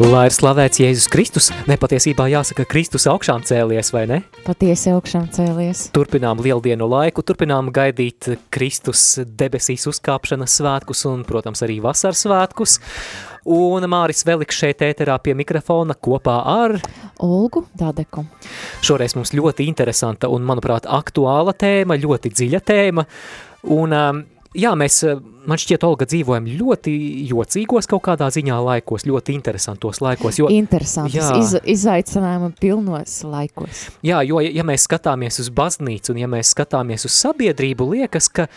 Lai ir slavēts Jēzus Kristus, nepatiesībā jāsaka Kristus augšām cēlies, vai ne? Patiesi augšām cēlies. Turpinām lieldienu laiku, turpinām gaidīt Kristus debesīs uzkāpšanas svētkus un, protams, arī vasaras svētkus. Un Māris Veliks šeit ēterā pie mikrofona kopā ar Olgu Dadeku. Šoreiz mums ļoti interesanta un, manuprāt, aktuāla tēma, ļoti dziļa tēma. Un, um, jā, mēs, man šķiet, Olga, dzīvojam ļoti jocīgos kaut kādā ziņā laikos, ļoti interesantos laikos. Jo, Interesantus, jā. iz, izaicinājumu pilnos laikos. Jā, jo, ja mēs skatāmies uz baznīcu un ja mēs skatāmies uz sabiedrību, liekas, ka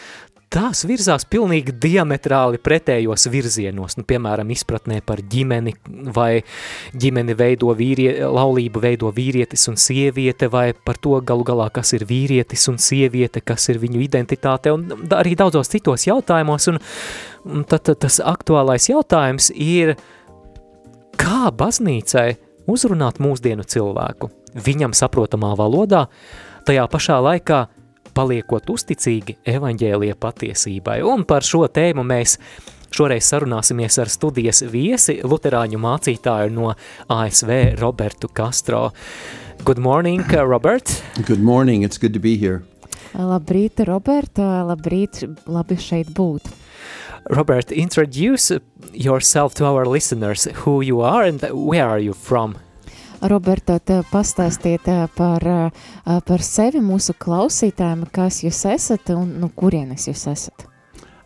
tās virzās pilnīgi diametrāli pretējos virzienos. Nu, piemēram, izpratnē par ģimeni, vai ģimeni veido vīrie, laulību veido vīrietis un sieviete, vai par to galu galā, kas ir vīrietis un sieviete, kas ir viņu identitāte, un arī daudzos citos jautājumos. Un, un tad tas aktuālais jautājums ir, kā baznīcai uzrunāt mūsdienu cilvēku viņam saprotamā valodā, tajā pašā laikā paliekot uzticīgi evaņģēlija patiesībai. Un par šo tēmu mēs šoreiz sarunāsimies ar studijas viesi, luterāņu mācītāju no ASV Robertu Castro. Good morning, Robert. Good morning. It's good to be here. Labrīt, Roberta, labrīt, labi šeit būt. Robert, introduce yourself to our listeners, who you are and where are you from? Roberta, tā pastāstiet ā, par, ā, par sevi mūsu klausītājiem, kas jūs esat un no kurienes jūs esat.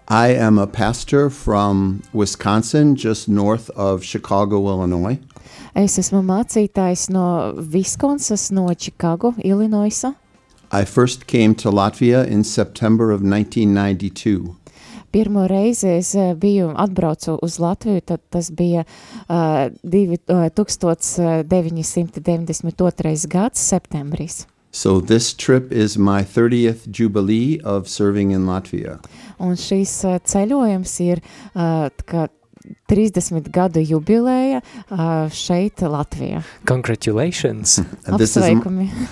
I am a pastor from Wisconsin, just north of Chicago, Illinois. Es esmu mācītājs no Viskonsas, no Chicago, Illinoisa. I first came to Latvia in September of 1992. Pirmo reizi es ā, biju atbraucu uz Latviju, tad tas bija uh, 1992. gads septembris. So this trip is my 30th jubilee of serving in Latvia. Un šīs ā, ceļojums ir uh, 30 gadu jubilēja uh, šeit Latvijā. Congratulations. And this, is,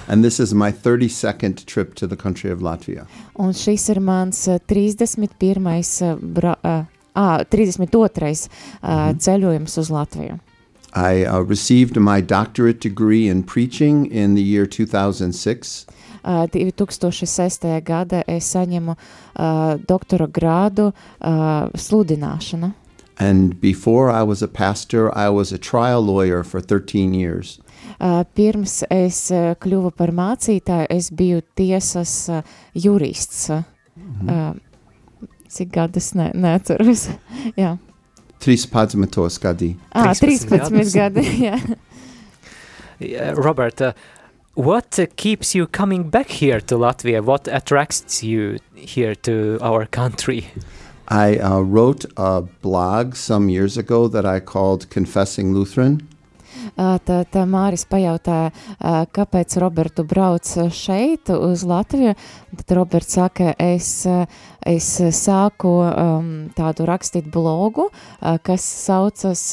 and this is my 32nd trip to the country of Latvia. Un šis ir mans ā, 31. ā, Bra, ā, ā, 32. ā, ceļojums uz Latviju. I uh, received my doctorate degree in preaching in the year 2006. Ā, 2006. gada es saņemu ā, doktora grādu ā, sludināšana. And before I was a pastor, I was a trial lawyer for 13 years. Ā, Pirms es ā, kļuvu par mācītāju, es biju tiesas ā, jurists. Ā, Cik gadus ne, neatceros? Jā, Tris padzmatos gadi. à, 13 13 gadi. Jā. Yeah, Robert, uh, what uh, keeps you coming back here to Latvia? What attracts you here to our country? I uh, wrote a blog some years ago that I called Confessing Lutheran. Tad tā Māris pajautāja, kāpēc Robertu brauc šeit uz Latviju. Tad Roberts saka, es, es sāku um, tādu rakstīt blogu, kas saucas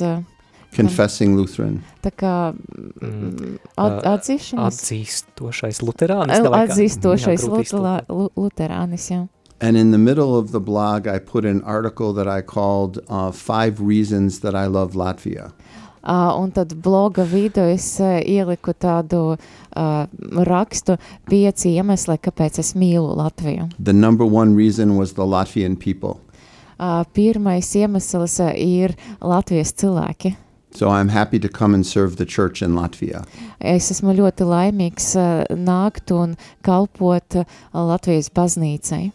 Confessing Lutheran. tā kā mm, at, atzīšanas. Atzīstošais luterānis. Atzīstošais luterānis, jā. And in the middle of the blog, I put an article that I called uh, Five Reasons That I Love Latvia. Ā, Un tad bloga vidū es ā, ieliku tādu ā, rakstu pieci iemesli, kāpēc es mīlu Latviju. The number one reason was the Latvian people. Ā, Pirmais iemesls ā, ir Latvijas cilvēki. So I'm happy to come and serve the church in Latvia. Es esmu ļoti laimīgs ā, nākt un kalpot ā, Latvijas baznīcai.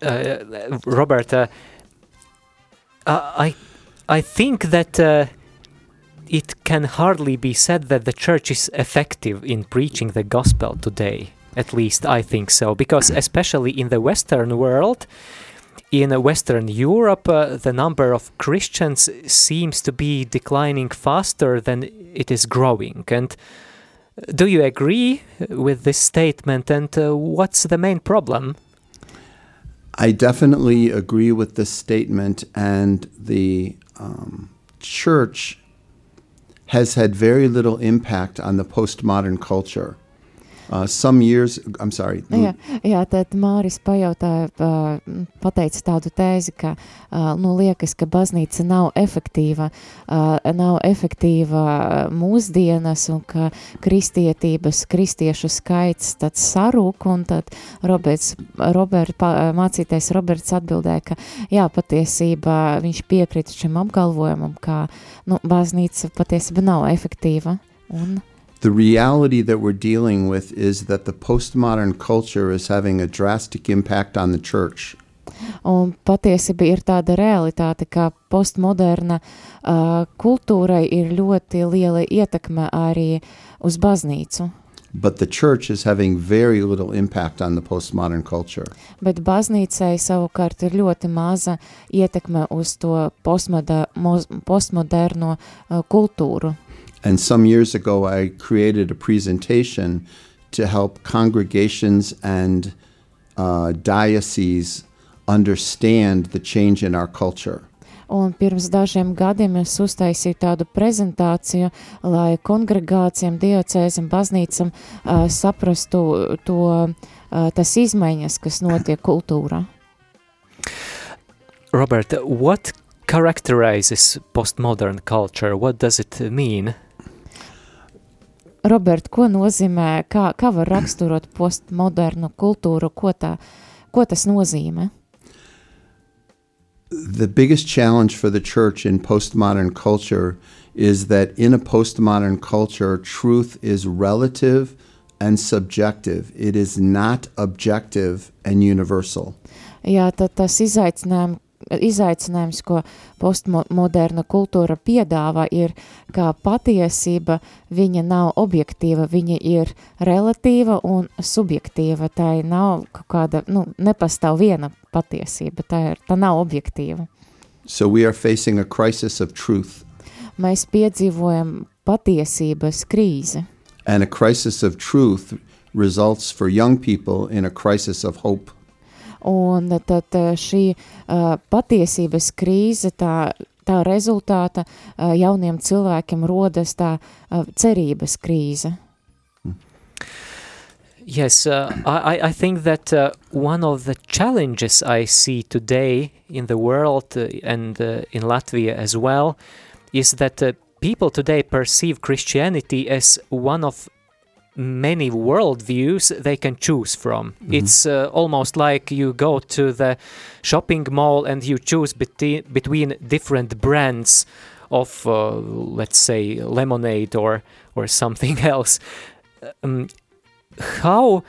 Uh, Robert, uh, I, I think that uh, it can hardly be said that the church is effective in preaching the gospel today. At least I think so, because especially in the Western world, in Western Europe, uh, the number of Christians seems to be declining faster than it is growing. And do you agree with this statement? And uh, what's the main problem? I definitely agree with this statement, and the um, church has had very little impact on the postmodern culture. Uh, some years, I'm sorry. Jā, jā, tad Māris pajautāja, uh, pateica tādu tēzi, ka uh, nu, liekas, ka baznīca nav efektīva, uh, nav efektīva mūsdienas un ka kristietības, kristiešu skaits tad sarūk un tad Roberts, Robert, mācītais Roberts atbildēja, ka jā, patiesībā viņš piekrita šim apgalvojumam, ka nu, baznīca patiesībā nav efektīva un the reality that we're dealing with is that the postmodern culture is having a drastic impact on the church. Un patiesība ir tāda realitāte, ka postmoderna uh, kultūrai ir ļoti liela ietekme arī uz baznīcu. But the church is having very little impact on the postmodern culture. Bet baznīcai savukārt ir ļoti maza ietekme uz to postmoderno, postmoderno uh, kultūru. And some years ago, I created a presentation to help congregations and uh, dioceses understand the change in our culture. Un pirms dažiem gadiem es uztaisīju tādu prezentāciju, lai kongregācijām, diocēzam, baznīcam uh, saprastu to, uh, tas izmaiņas, kas notiek kultūrā. Robert, what characterizes postmodern culture? What does it mean? Robert, ko nozīmē, kā, kā var raksturot postmodernu kultūru, ko, tā, ko tas nozīmē? The biggest challenge for the church in postmodern culture is that in a postmodern culture, truth is relative and subjective. It is not objective and universal. Jā, tad tas izaicinājums, izaicinājums, ko postmoderna kultūra piedāvā, ir, ka patiesība viņa nav objektīva, viņa ir relatīva un subjektīva. Tā nav kaut kāda, nu, nepastāv viena patiesība, tā, ir, tā nav objektīva. So we are facing a crisis of truth. Mēs piedzīvojam patiesības krīzi. And a crisis of truth results for young people in a crisis of hope. Un tad šī uh, patiesības krīze, tā, tā rezultāta uh, jauniem cilvēkiem rodas tā cerības krīze. Yes, uh, I, I think that uh, one of the challenges I see today in the world uh, and uh, in Latvia as well is that uh, people today perceive Christianity as one of many worldviews they can choose from. Mm-hmm. It's uh, almost like you go to the shopping mall and you choose beti- between different brands of, uh, let's say, lemonade or or something else. Um, how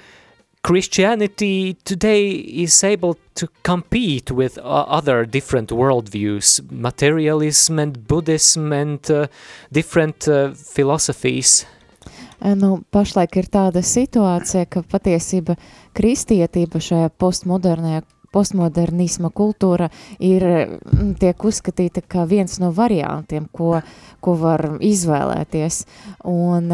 Christianity today is able to compete with uh, other different worldviews, materialism and Buddhism and uh, different uh, philosophies. Nu, pašlaik ir tāda situācija, ka patiesība kristietība šajā postmodernajā postmodernisma kultūra ir, mm, tiek uzskatīta kā viens no variantiem, ko, ko var izvēlēties. Un,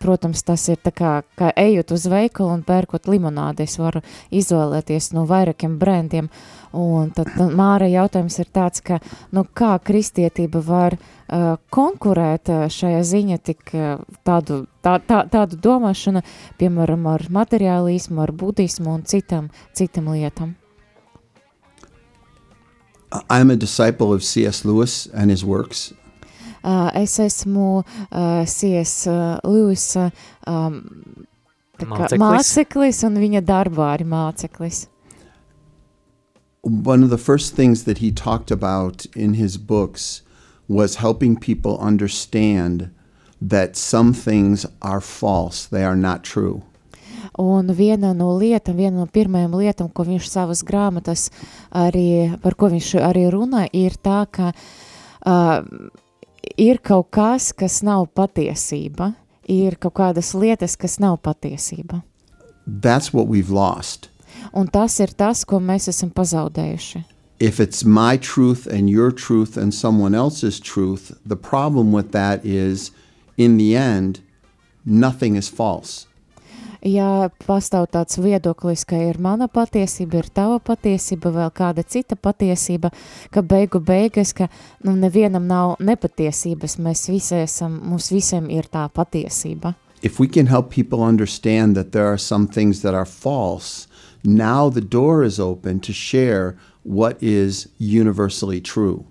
protams, tas ir tā kā, kā ejot uz veikalu un pērkot limonādi, es varu izvēlēties no vairākiem brendiem. Un tad Māra jautājums ir tāds, ka, nu, kā kristietība var uh, konkurēt šajā ziņa tik uh, tādu, tā, tā, tādu domāšanu, piemēram, ar materiālismu, ar budismu un citam, citam lietam. I'm a disciple of C.S. Lewis and his works. Uh, es esmu uh, C.S. Uh, Lewis uh, um, māceklis. māceklis un viņa darbā arī māceklis. One of the first things that he talked about in his books was helping people understand that some things are false, they are not true. Un viena no lietām, viena no pirmajām lietām, ko viņš savas grāmatas arī, par ko viņš arī runā, ir tā, ka uh, ir kaut kas, kas nav patiesība, ir kaut kādas lietas, kas nav patiesība. That's what we've lost. Un tas ir tas, ko mēs esam pazaudējuši. If it's my truth and your truth and someone else's truth, the problem with that is, in the end, nothing is false. Ja pastāv tāds viedoklis, ka ir mana patiesība, ir tava patiesība, vēl kāda cita patiesība, ka beigu beigas, ka nu, nevienam nav nepatiesības, mēs visi esam, mums visiem ir tā patiesība. If we can help people understand that there are some things that are false, now the door is open to share what is universally true.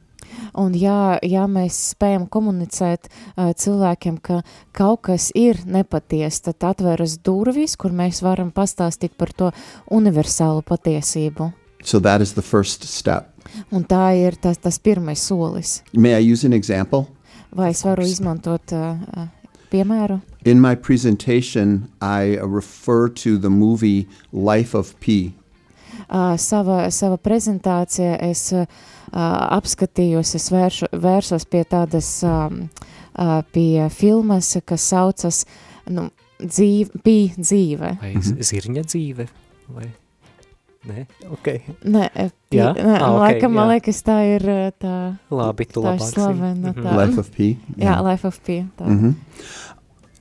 Un ja, ja mēs spējam komunicēt uh, cilvēkiem, ka kaut kas ir nepaties, tad atveras durvis, kur mēs varam pastāstīt par to universālu patiesību. So that is the first step. Un tā ir tas, tas pirmais solis. May I use an example? Vai es varu izmantot uh, uh, piemēru? In my presentation, I refer to the movie Life of Pi. Uh, sava, sava prezentācija es uh, apskatījos, es vēršu, vērsos pie tādas, um, uh, pie filmas, kas saucas nu, dzīve, Pi dzīve. Vai mm zirņa dzīve? Vai? Nē, ok. Nē, pi, Jā? nē Ah, ok, laikam, man jā. liekas, tā ir tā, Labi, tu tā ir labāk slavena. Mhm. Tā. Life of Pi. Jā, Life of Pi. Tā. Mhm.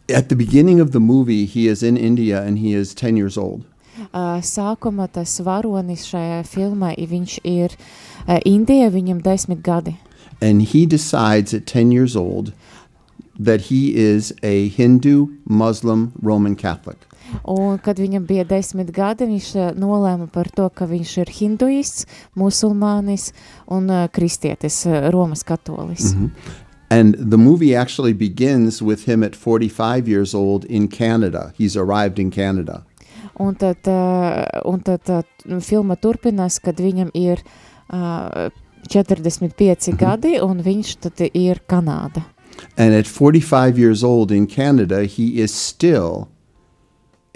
At the beginning of the movie, he is in India and he is 10 years old. Uh, sākuma tas varonis šajā filmā, i viņš ir uh, Indija, viņam desmit gadi. And he decides at 10 years old that he is a Hindu, Muslim, Roman Catholic. Un, kad viņam bija desmit gadi, viņš uh, nolēma par to, ka viņš ir hinduists, musulmānis un uh, kristietis, uh, Romas katolis. Mhm. And the movie actually begins with him at 45 years old in Canada. He's arrived in Canada. Un tad, uh, un tad uh, filma turpinās, kad viņam ir uh, 45 gadi, un viņš tad ir Kanāda. And at 45 years old in Canada, he is still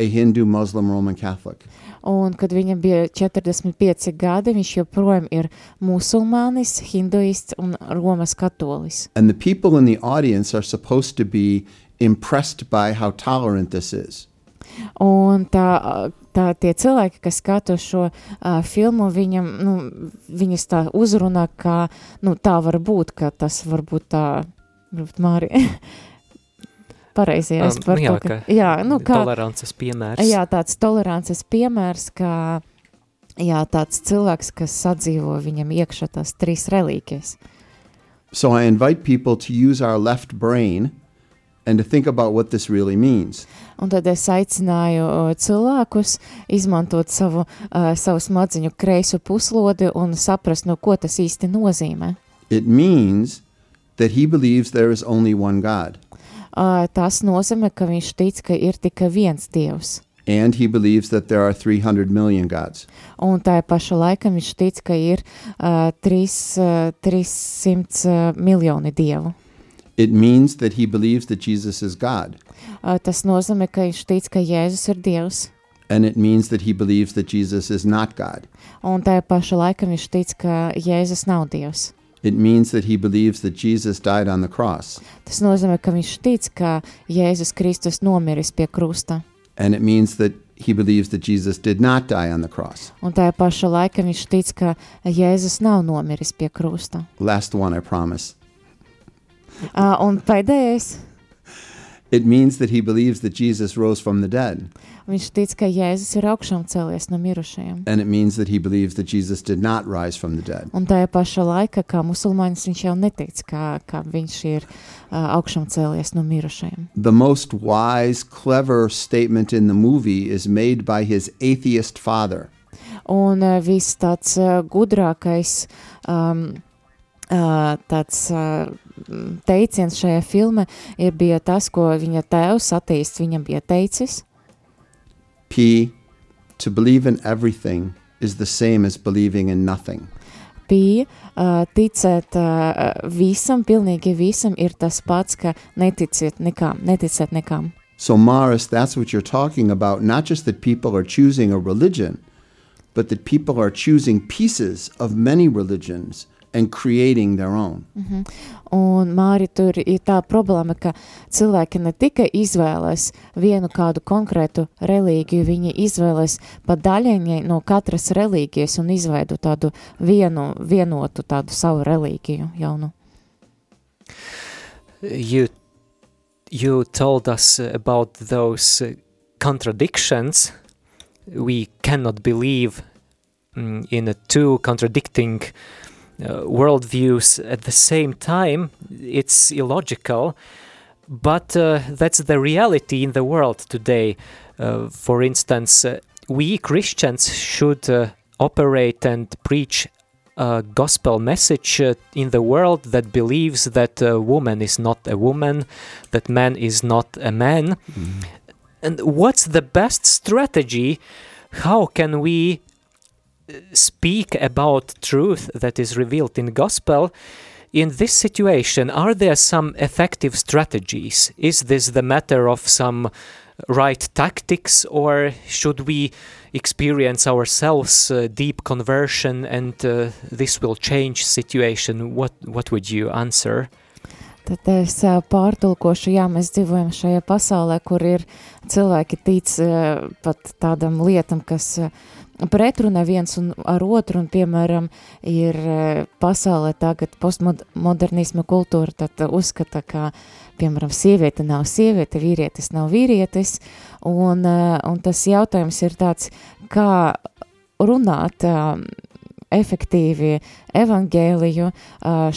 a Hindu, Muslim, Roman Catholic. Un, kad viņam bija 45 gadi, viņš joprojām ir musulmanis, hinduists un Romas katolis. And the people in the audience are supposed to be impressed by how tolerant this is. Un tā, tā tie cilvēki, kas skatās šo uh, filmu, viņam, nu, viņas tā uzrunā, ka nu, tā var būt, ka tas var būt tā, varbūt Mārija, pareizajais Um, par nu jā, to, ka, ka jā, nu, kā, Tolerances piemērs. jā, tāds tolerances piemērs, ka, jā, tāds cilvēks, kas sadzīvo viņam iekšā tās trīs relīkijas. So I invite people to use our left brain and to think about what this really means. Un tad es aicināju uh, cilvēkus izmantot savu, uh, savu smadziņu kreiso puslodi un saprast, no ko tas īsti nozīmē. It means that he believes there is only one God, Uh, tas nozīmē, ka viņš tic, ka ir tikai viens dievs. and he believes that there are 300 million gods. Un tā paša laikā viņš tic, ka ir uh, trīs, uh, 300 uh, miljoni dievu. It means that he believes that Jesus is God, Uh, tas nozīmē, ka viņš tic, ka Jēzus ir dievs. and it means that he believes that Jesus is not God. Un tā paša laikā viņš tic, ka Jēzus nav dievs. It means that he believes that Jesus died on the cross, Tas nozīmē, ka viņš tic, ka Jēzus Kristus nomiris pie krusta. and it means that he believes that Jesus did not die on the cross. Un tajā pašā laikā viņš tic, ka Jēzus nav nomiris pie krusta. Last one, I promise. Uh, un pēdējais, It means that he believes that Jesus rose from the dead, viņš tic, ka Jēzus ir augšām cēlies no mirušajiem. and it means that he believes that Jesus did not rise from the dead. Un tajā pašā laikā, kā musulmanis, viņš jau netic, ka, ka viņš ir uh, augšām cēlies no mirušajiem. The most wise, clever statement in the movie is made by his atheist father. Un uh, viss tāds uh, gudrākais um, uh, tāds uh, teiciens šajā filmā ir bija tas, ko viņa tēvs attīst viņam bija teicis. P. To believe in everything is the same as believing in nothing. Bija uh, ticēt uh, visam, pilnīgi visam ir tas pats, ka neticiet nekam, neticēt nekam. So, Morris, that's what you're talking about. Not just that people are choosing a religion, but that people are choosing pieces of many religions and creating their own. Un Māri tur ir tā problēma, ka cilvēki ne tikai izvēlas vienu kādu konkrētu reliģiju, viņi izvēlas pa daļiņai no katras reliģijas un izveido tādu vienu, vienotu tādu savu reliģiju jaunu. You, you told us about those uh, contradictions. We cannot believe mm, in uh, two contradicting uh, worldviews at the same time. It's illogical, but uh, that's the reality in the world today. Uh, for instance, uh, we Christians should uh, operate and preach a gospel message uh, in the world that believes that a woman is not a woman, that man is not a man. And what's the best strategy? How can we uh, speak about truth that is revealed in gospel. In this situation are there some effective strategies? Is this the matter of some right tactics or should we experience ourselves uh, deep conversion and uh, this will change situation? What what would you answer? Tad es ā, pārtulkošu, jā, mēs dzīvojam šajā pasaulē, kur ir cilvēki tic ā, pat tādam lietam, kas ā, pretrunā viens un ar otru, un, piemēram, ir ā, pasaulē tagad postmodernisma kultūra, tad uzskata, ka, piemēram, sieviete nav sieviete, vīrietis nav vīrietis, un, ā, un tas jautājums ir tāds, kā runāt ā, efektīvi evangēliju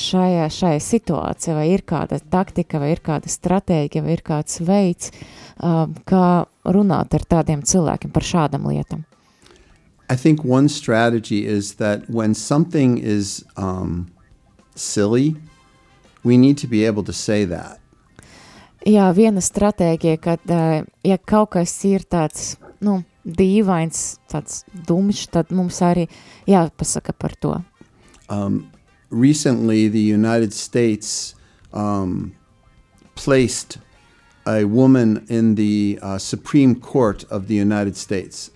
šajā, šajā situācijā, vai ir kāda taktika, vai ir kāda stratēģija, vai ir kāds veids, kā runāt ar tādiem cilvēkiem par šādam lietam. I think one strategy is that when something is um, silly, we need to be able to say that. Jā, viena stratēģija, kad, ā, ja kaut kas ir tāds, nu, dīvains, tāds dumšs, tad mums arī jāpasaka par to. Um, recently, the United States um, placed a woman in the uh, Supreme Court of the United States.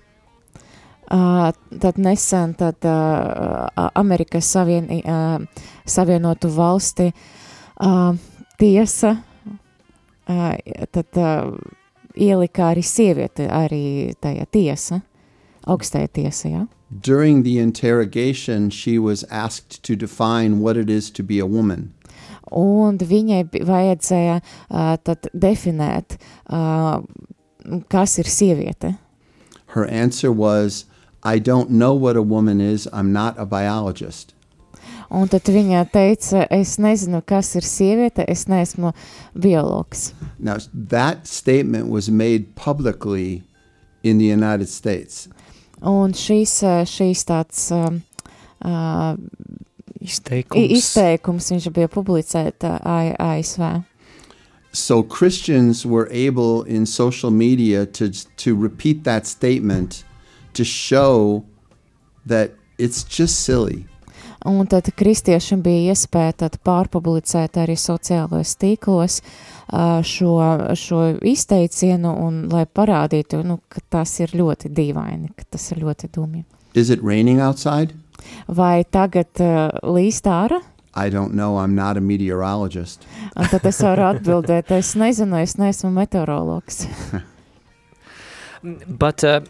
Uh, tad nesen tad, uh, Amerikas Savien, uh, Savienotu valsti uh, tiesa uh, tad, uh, ielika arī sievieti arī tajā tiesa, augstajā tiesa, jā. During the interrogation, she was asked to define what it is to be a woman. Un viņai bi- vajadzēja uh, tad definēt, uh, kas ir sieviete. Her answer was, I don't know what a woman is. I'm not a biologist. Un tad viņa teica, es nezinu, kas ir sieviete, es neesmu biologs. Now, that statement was made publicly in the United States. Un šīs, uh, šīs tāds um, uh, izteikums i- izteikums, viņš bija publicēts ASV. So Christians were able in social media to, to repeat that statement to show that it's just silly. Un tad kristiešiem bija iespēja tad pārpublicēt arī sociālajos tīklos ā, šo, šo izteicienu un lai parādītu, nu, ka tas ir ļoti dīvaini, ka tas ir ļoti dumi. Is it raining outside? Vai tagad uh, līst ārā? I don't know. I'm not a meteorologist. Tad es varu atbildēt, es nezinu, es neesmu meteorologs. But uh,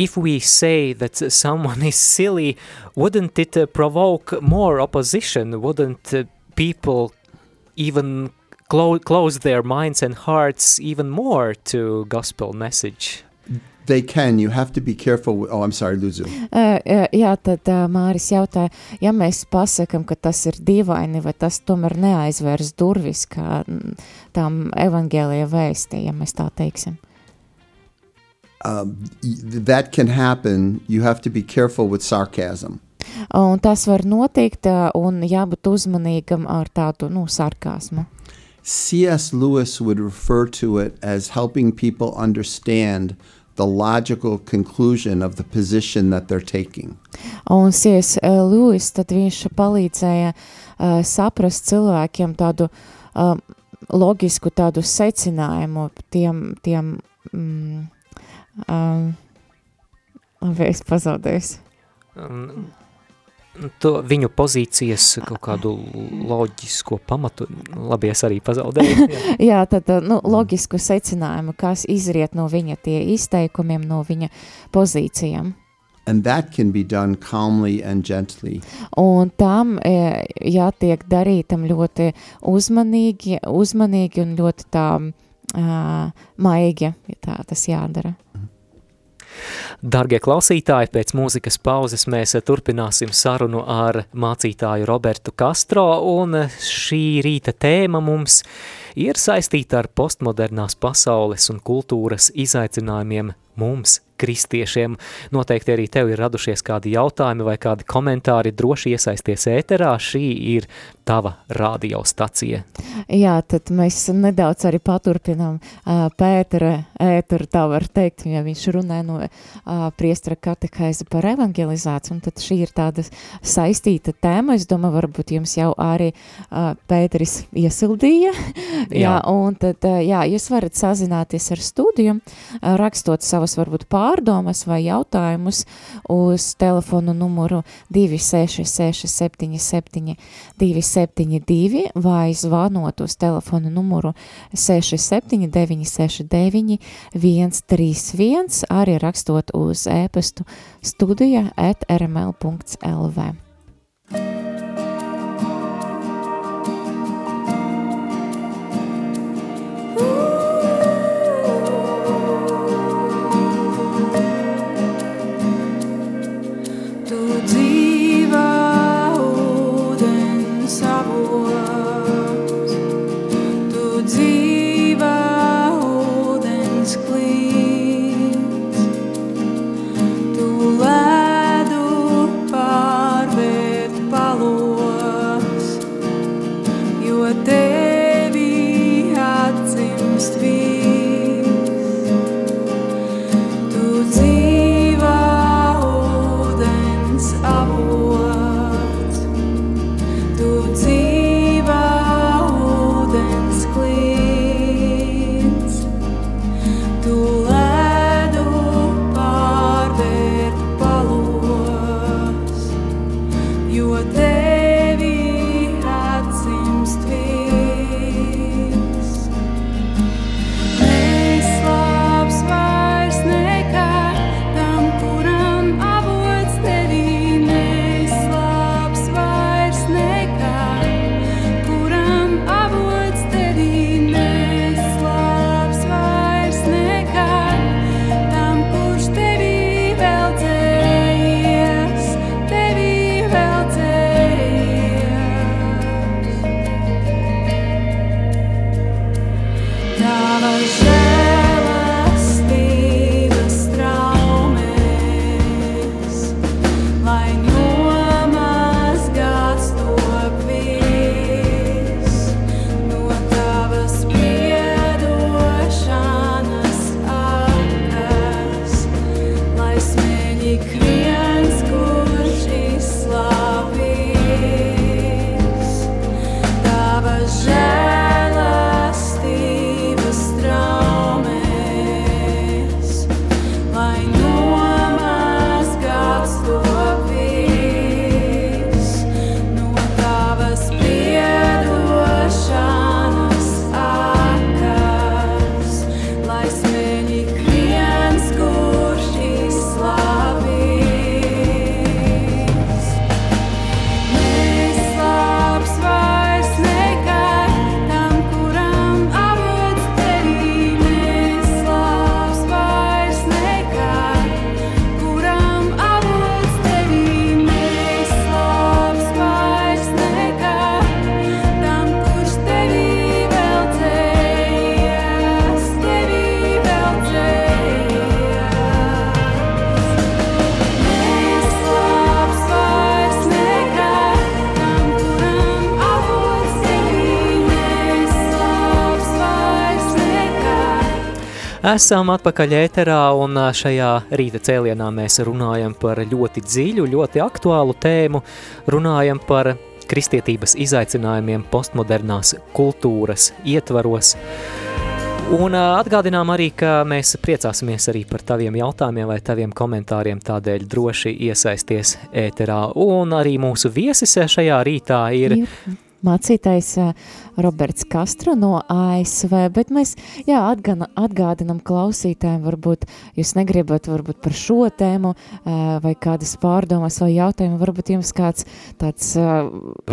if we say that someone is silly, wouldn't it uh, provoke more opposition? Wouldn't uh, people even clo- close their minds and hearts even more to gospel message? They can. You have to be careful. With, oh, I'm sorry, Luzu. Uh, jā, tad uh, Māris jautāja, ja mēs pasakam, ka tas ir dīvaini, vai tas tomēr neaizvērs durvis, kā tām evangēlija vēstī, ja mēs tā teiksim. Um, y- that can happen. You have to be careful with sarcasm. Un tas var notikt, uh, un jābūt uzmanīgam ar tādu, nu, sarkasmu. C.S. Lewis would refer to it as helping people understand the logical conclusion of the position that they're taking. Un Sies Lūis, tad viņš palīdzēja uh, saprast cilvēkiem tādu uh, loģisku tādu secinājumu tiem, tiem mm, um, labi, es pazaudēju. Um, to viņu pozīcijas kaut kādu loģisko pamatu, labi, es arī pazaudēju. Jā, jā tad nu, loģisku secinājumu, kas izriet no viņa tie izteikumiem, no viņa pozīcijām. And that can be done calmly and gently. Un tam e, jātiek darītam ļoti uzmanīgi, uzmanīgi un ļoti tā uh, maigi, ja tā tas jādara. Dargie klausītāji, pēc mūzikas pauzes mēs turpināsim sarunu ar mācītāju Robertu Castro, un šī rīta tēma mums ir saistīta ar postmodernās pasaules un kultūras izaicinājumiem mums, kristiešiem. Noteikti arī tev ir radušies kādi jautājumi vai kādi komentāri, droši iesaisties ēterā, šī ir tava radiostacija. Jā, tad mēs nedaudz arī paturpinām uh, Pētera ēteru, tā var teikt, ja viņš runē no uh, priestra katehēza par evangelizāciju, un tad šī ir tāda saistīta tēma, es domāju, varbūt jums jau arī uh, Pēteris iesildīja, jā. jā, un tad, uh, jā, jūs varat sazināties ar studiju, uh, rakstot savas varbūt pārdomas vai jautājumus uz telefonu numuru 266 77 27 72 vai zvanot uz telefonu numuru 679 69 131, arī rakstot uz ēpastu studija at rml.lv. Esam atpakaļ ēterā un šajā rīta cēlienā mēs runājam par ļoti dziļu, ļoti aktuālu tēmu, runājam par kristietības izaicinājumiem postmodernās kultūras ietvaros. Un atgādinām arī, ka mēs priecāsimies arī par taviem jautājumiem vai taviem komentāriem, tādēļ droši iesaisties ēterā. Un arī mūsu viesis šajā rītā ir Ir mācītājs ā, Roberts Kastro no ASV, bet mēs jā, atgana, atgādinam klausītājiem, varbūt jūs negribat varbūt par šo tēmu ā, vai kādas pārdomas vai jautājumu, varbūt jums kāds tāds ā,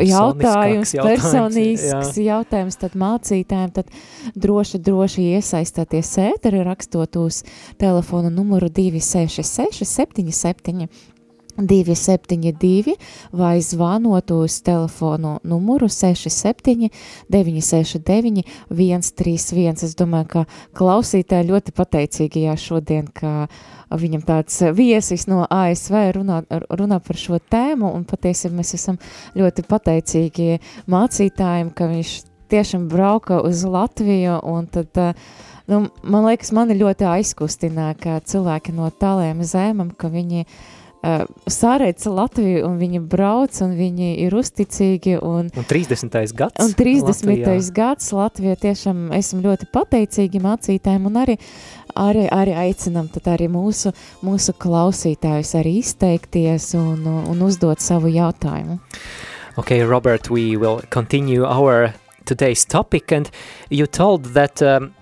jautājums, personisks jautājums, tad mācītājiem, tad droši, droši iesaistāties ēteri, rakstot uz telefonu numuru 266 77 272 vai zvanot uz telefonu numuru 67 969 131. Es domāju, ka klausītāji ļoti pateicīgi jā šodien, ka viņam tāds viesis no ASV runā, runā par šo tēmu un patiesībā mēs esam ļoti pateicīgi mācītājiem, ka viņš tiešām brauka uz Latviju un tad uh, Nu, man liekas, mani ļoti aizkustināja, ka cilvēki no tāliem zemēm, ka viņi uh, sārēca Latviju un viņi brauc un viņi ir uzticīgi un, un 30. gads. un 30. Latvijā. gads Latvijā tiešām esam ļoti pateicīgi mācītājiem un arī, arī, arī aicinam tad arī mūsu, mūsu klausītājus arī izteikties un, un uzdot savu jautājumu. Okay, Robert, we will continue our today's topic, and you told that um,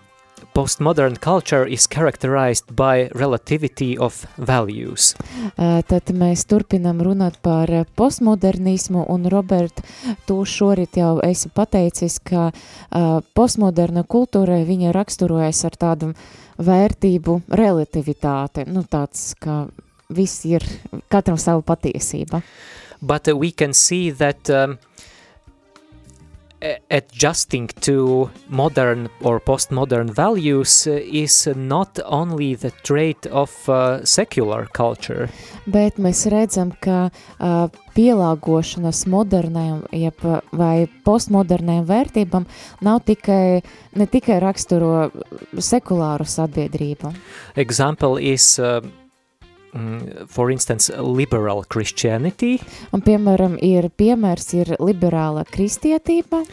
postmodern culture is characterized by relativity of values. Uh, Tad mēs turpinām runāt par uh, postmodernismu, un Robert, tu šorīt jau esi pateicis, ka uh, postmoderna kultūra viņa raksturojas ar tādu vērtību relativitāti, nu tāds, ka viss ir katram savu patiesība. But uh, we can see that um, a- adjusting to modern or postmodern values uh, is not only the trait of uh, secular culture. Bet mēs redzam, ka uh, pielāgošanās modernajam jeb, uh, vai postmodernajam vērtībam nav tikai, ne tikai raksturo sekulāru sabiedrību. Example is, uh, mm, for instance, liberal Christianity. Un, piemēram, ir piemērs ir liberāla kristietība,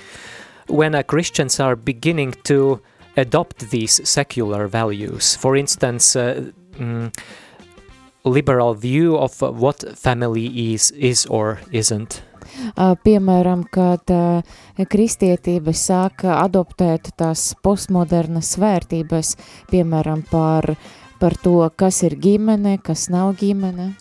when uh, Christians are beginning to adopt these secular values. For instance, uh, mm, liberal view of uh, what family is is or isn't. Uh, piemēram, kad uh, kristietība sāka adoptēt tās postmodernas vērtības, piemēram, par, par to, kas ir ģimene, kas nav ģimene.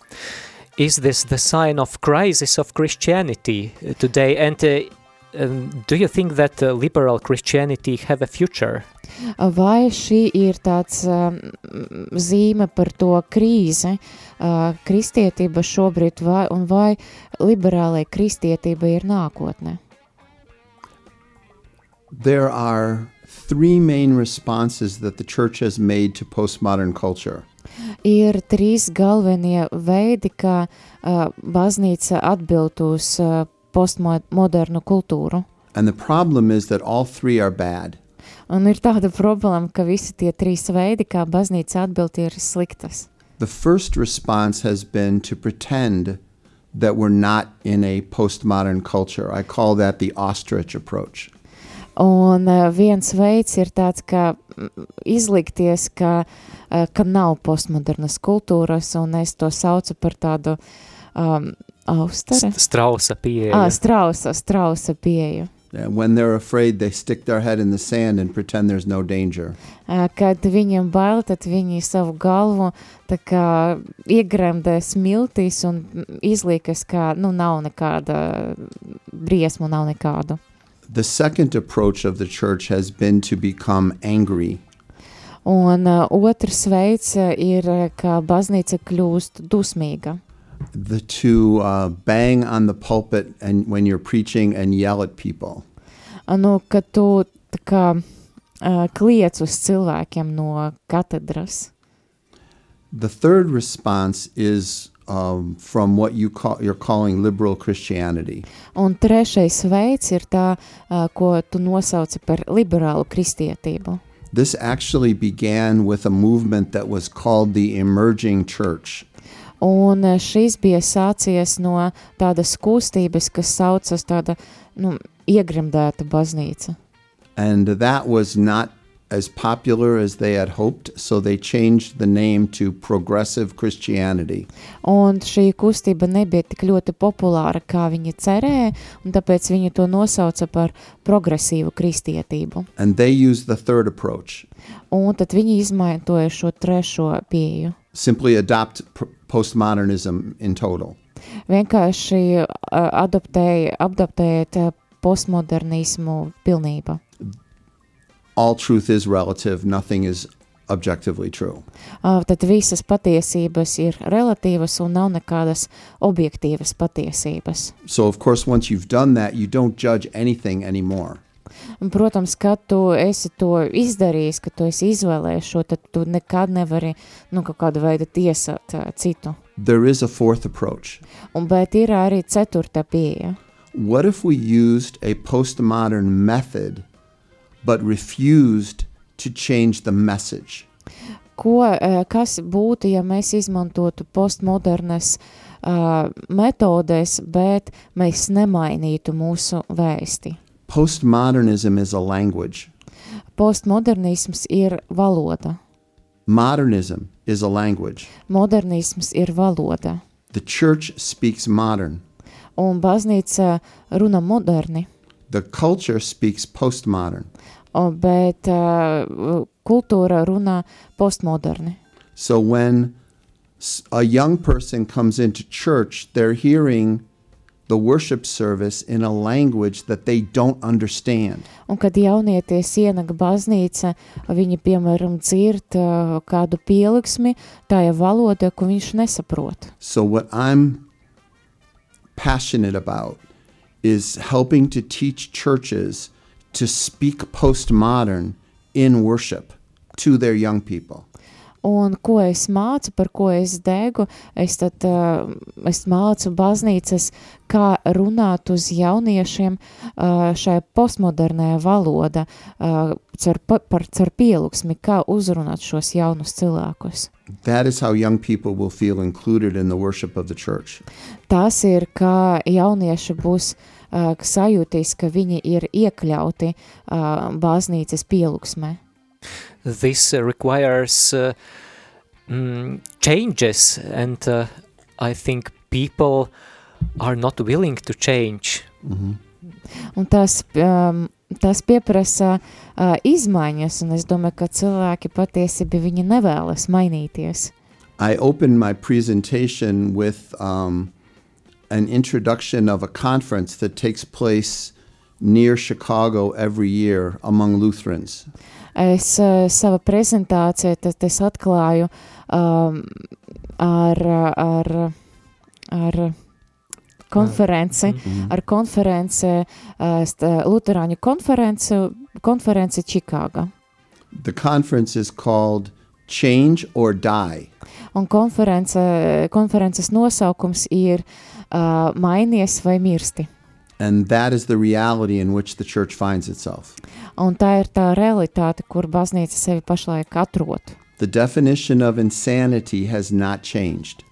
Is this the sign of crisis of Christianity uh, today? And uh, um, do you think that uh, liberal Christianity have a future? Vai šī ir tāds um, zīme par to krīzi, uh, kristietība šobrīd, vai, un vai liberālai kristietība ir nākotne? There are three main responses that the church has made to postmodern culture. Ir trīs galvenie veidi, kā uh, baznīca atbild uz uh, postmodernu kultūru. And the problem is that all three are bad. Un ir tāda problēma, ka visi tie trīs veidi, kā baznīca atbild, ir sliktas. The first response has been to pretend that we're not in a postmodern culture. I call that the ostrich approach. Un uh, viens veids ir tāds, ka izlikties, ka, uh, ka nav postmodernas kultūras, un es to saucu par tādu um, austaru. St Strausa pieeja. Ah, strausa, strausa pieju. And when they're afraid, they stick their head in the sand and pretend there's no danger. Uh, Kad viņiem bail, tad viņi savu galvu tā kā iegremdē smiltīs un izliekas, ka nu, nav nekāda briesmu, nav nekādu. The second approach of the church has been to become angry. Un uh, otrs veids uh, ir, uh, ka baznīca kļūst dusmīga. The to uh, bang on the pulpit and when you're preaching and yell at people. Uh, Nu, ka tu tā kā uh, kliec uz cilvēkiem no katedras. The third response is um, from what you call you're calling liberal Christianity. Un trešais veids ir tā, uh, ko tu nosauci par liberālu kristietību. This actually began with a movement that was called the emerging church. Un uh, šis bija sācies no tādas kustības, kas saucas tāda nu, iegremdēta baznīca. And that was not as popular as they had hoped, so they changed the name to Progressive Christianity. Un šī kustība nebija tik ļoti populāra, kā viņi cerēja, un tāpēc viņi to nosauca par progresīvu kristietību. And they used the third approach Un tad viņi izmantoja šo trešo pieju. simply adopt pr- postmodernism in total. Vienkārši uh, adoptēja, adaptējiet uh, postmodernismu pilnība. All truth is relative, nothing is objectively true. Uh, tad visas patiesības ir relatīvas un nav nekādas objektīvas patiesības. So, of course, once you've done that, you don't judge anything anymore. Un, protams, kad tu esi to izdarījis, ka tu esi izvēlējies šo, tad tu nekad nevari nu, kaut kāda veida tiesāt uh, citu. There is a fourth approach. Un, bet ir arī ceturta pieeja. What if we used a postmodern method but refused to change the message? Ko, uh, kas būtu, ja mēs izmantotu postmodernas uh, metodes, bet mēs nemainītu mūsu vēsti? Postmodernism is a language, Postmodernisms ir valoda, modernism is a language. modernisms ir valoda, The church speaks modern, un baznīca runa moderni, the culture speaks postmodern. o, bet uh, kultūra runā postmoderni. So when s- a young person comes into church, they're hearing the worship service in a language that they don't understand. Un kad jaunieties ienaga baznīca, viņi, piemēram, dzird uh, kādu pieliksmi tajā valodā, ko viņš nesaprot. So, what I'm passionate about is helping to teach churches to speak postmodern in worship to their young people. Un ko es mācu, par ko es degu, es tad uh, es mācu baznīcas, kā runāt uz jauniešiem uh, šajā postmodernajā valoda, car, pa- par, car pielūgsmi, kā uzrunāt šos jaunus cilvēkus. That is how young people will feel included in the worship of the church. Tas ir, kā jaunieši būs uh, sajūtīs, ka viņi ir iekļauti uh, baznīcas pielūgsmē. This uh, requires uh, mm, changes, and uh, I think people are not willing to change. Un tas, um, tas pieprasa uh, izmaiņas, un es domāju, ka cilvēki patiesībā viņi nevēlas mainīties. I opened my presentation with um, an introduction of a conference that takes place near Chicago every year among Lutherans. Es uh, sava prezentācija, tad es atklāju um, ar, ar, ar konferenci, ar konferenci, uh, Luterāņu konferenci, konferenci Čikāga. The conference is called Change or Die. Un konference, konferences nosaukums ir uh, Mainies vai mirsti. And that is the reality in which the church finds itself. Un tā ir tā realitāte, kur baznīca sevi pašlaik atrod. The definition of insanity has not changed.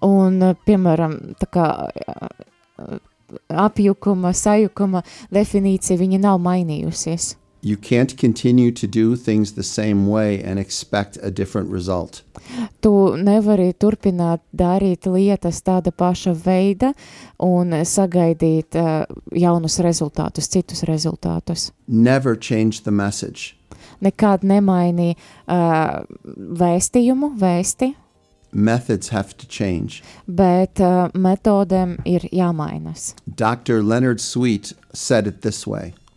Un, uh, piemēram, tā kā uh, apjukuma, sajukuma definīcija, viņa nav mainījusies. You can't continue to do things the same way and expect a different result. Tu nevari turpināt darīt lietas tāda paša veida un sagaidīt uh, jaunus rezultātus, citus rezultātus. Never change the message. Nekād nemainī uh, vēstījumu, vēsti, Methods have to change. bet uh, metodēm ir jāmainas. Dr. Leonard Sweet said it this way Uh,